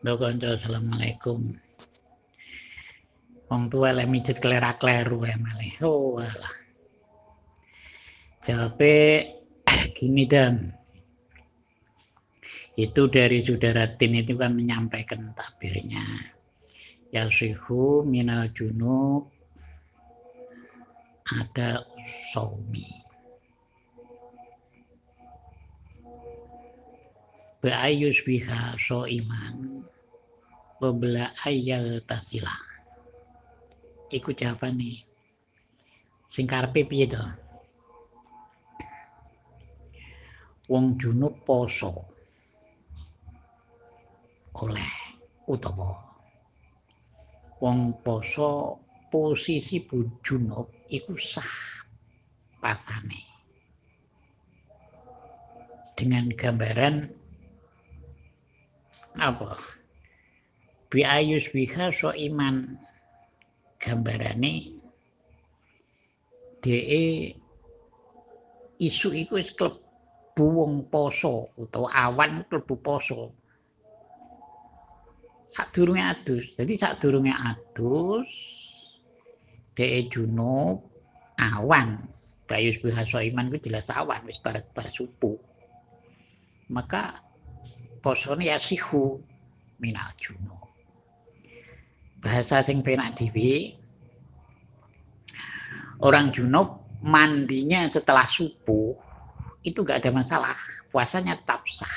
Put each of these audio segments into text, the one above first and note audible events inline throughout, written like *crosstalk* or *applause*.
Kanca assalamualaikum. Wong tua lek mijet klera-kleru ae malih. Oh alah. Jawabe *clears throat* gini dan itu dari saudara Tin itu kan menyampaikan tabirnya yasihu minal junub ada saumi Ba'ayus biha so iman. Wabla ayal tasila. Ikut jawaban nih. Singkar pipi itu Wong junub poso. Oleh utawa Wong poso posisi bu junub iku sah pasane. Dengan gambaran apa? Biayus biha so iman. Gambarane de isu iku wis klebu wong poso utawa awan klebu poso. Sadurunge adus. Jadi sadurunge adus de junub awan. Bayus biha so iman itu jelas awan wis barat barat subuh. Maka posone ya sihu minal juno. Bahasa sing penak dhewe orang junub mandinya setelah subuh itu gak ada masalah, puasanya tetap sah.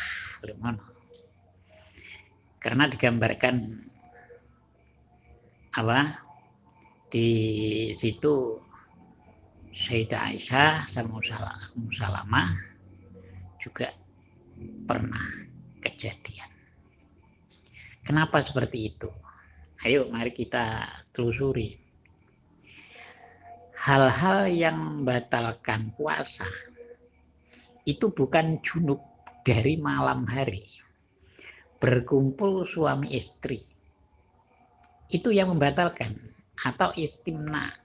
Karena digambarkan apa di situ Sayyidah Aisyah sama Musalamah juga pernah kejadian. Kenapa seperti itu? Ayo mari kita telusuri. Hal-hal yang membatalkan puasa itu bukan junub dari malam hari. Berkumpul suami istri. Itu yang membatalkan atau istimna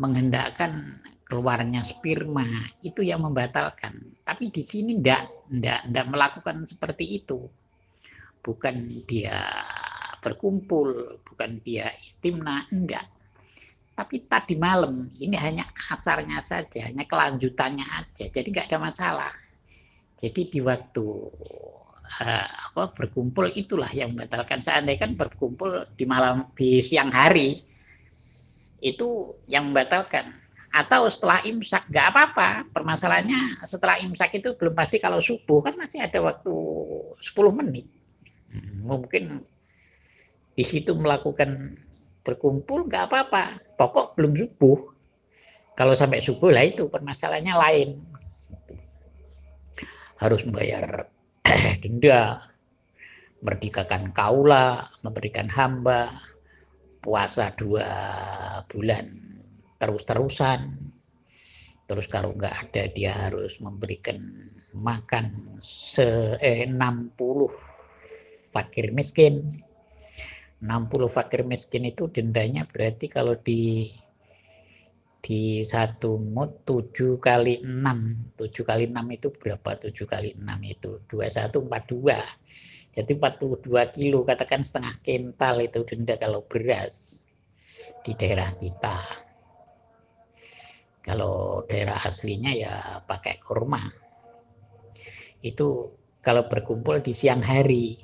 menghendakkan keluarnya sperma itu yang membatalkan. Tapi di sini tidak tidak tidak melakukan seperti itu. Bukan dia berkumpul, bukan dia istimna, enggak. Tapi tadi malam ini hanya asarnya saja, hanya kelanjutannya aja. Jadi enggak ada masalah. Jadi di waktu uh, apa berkumpul itulah yang membatalkan. Seandainya kan berkumpul di malam di siang hari itu yang membatalkan atau setelah imsak nggak apa-apa. Permasalahannya setelah imsak itu belum pasti kalau subuh kan masih ada waktu 10 menit. Hmm, mungkin di situ melakukan berkumpul nggak apa-apa. Pokok belum subuh. Kalau sampai subuh lah itu permasalahannya lain. Harus membayar *clears throat* denda merdekakan kaula memberikan hamba puasa dua bulan terus-terusan. Terus kalau nggak ada dia harus memberikan makan se eh, 60 fakir miskin. 60 fakir miskin itu dendanya berarti kalau di di satu mut 7 kali 6 7 kali 6 itu berapa? 7 kali 6 itu 2142 jadi 42 kilo katakan setengah kental itu denda kalau beras di daerah kita kalau daerah aslinya ya pakai kurma. Itu kalau berkumpul di siang hari.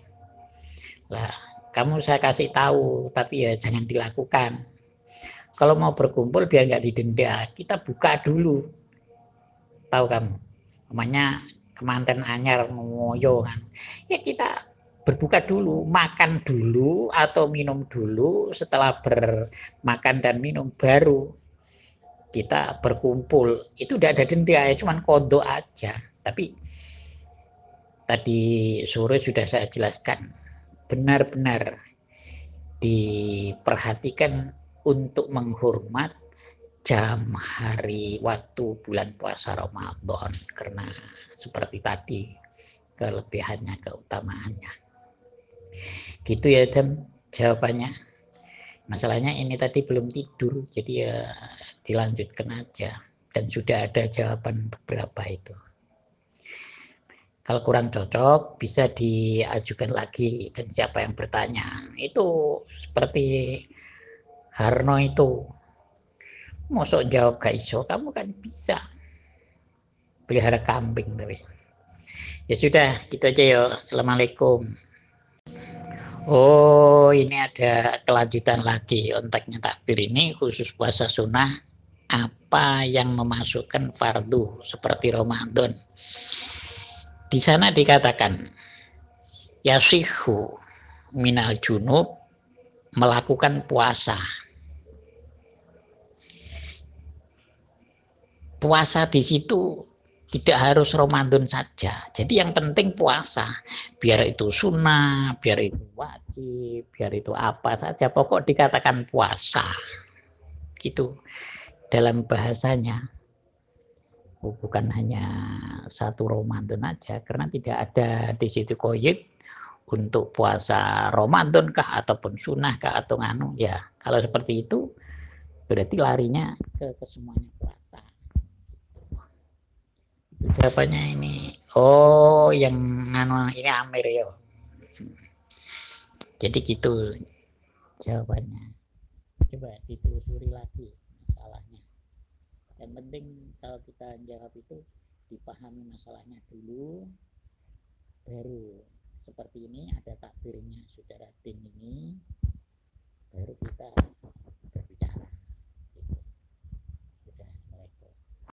Lah, kamu saya kasih tahu, tapi ya jangan dilakukan. Kalau mau berkumpul biar nggak didenda, kita buka dulu. Tahu kamu? Namanya kemanten anyar ngoyo kan. Ya kita berbuka dulu, makan dulu atau minum dulu, setelah bermakan dan minum baru kita berkumpul. Itu tidak ada denda ya cuman kodok aja. Tapi tadi sore sudah saya jelaskan benar-benar diperhatikan untuk menghormat jam hari waktu bulan puasa Ramadan. Karena seperti tadi kelebihannya keutamaannya. Gitu ya dan jawabannya masalahnya ini tadi belum tidur jadi ya dilanjutkan aja. Dan sudah ada jawaban beberapa itu. Kalau kurang cocok bisa diajukan lagi. Dan siapa yang bertanya itu seperti Harno itu. Masuk jawab gak iso kamu kan bisa pelihara kambing tapi. Ya sudah gitu aja yo assalamualaikum oh ini ada kelanjutan lagi onteknya takbir ini khusus puasa sunnah apa yang memasukkan fardu seperti Ramadan di sana dikatakan yasihu minal junub melakukan puasa. Puasa di situ tidak harus Ramadan saja. Jadi yang penting puasa. Biar itu sunnah, biar itu wajib, biar itu apa saja. Pokok dikatakan puasa. Itu dalam bahasanya bukan hanya satu Ramadan aja karena tidak ada di situ koyek untuk puasa Ramadan kah ataupun sunnah kah atau nganu ya kalau seperti itu berarti larinya ke, ke semuanya jawabannya ini? Oh yang nganu ini Amir ya jadi gitu jawabannya. Coba ditelusuri lagi yang penting kalau kita jawab itu dipahami masalahnya dulu baru seperti ini ada takbirnya saudara tim ini baru kita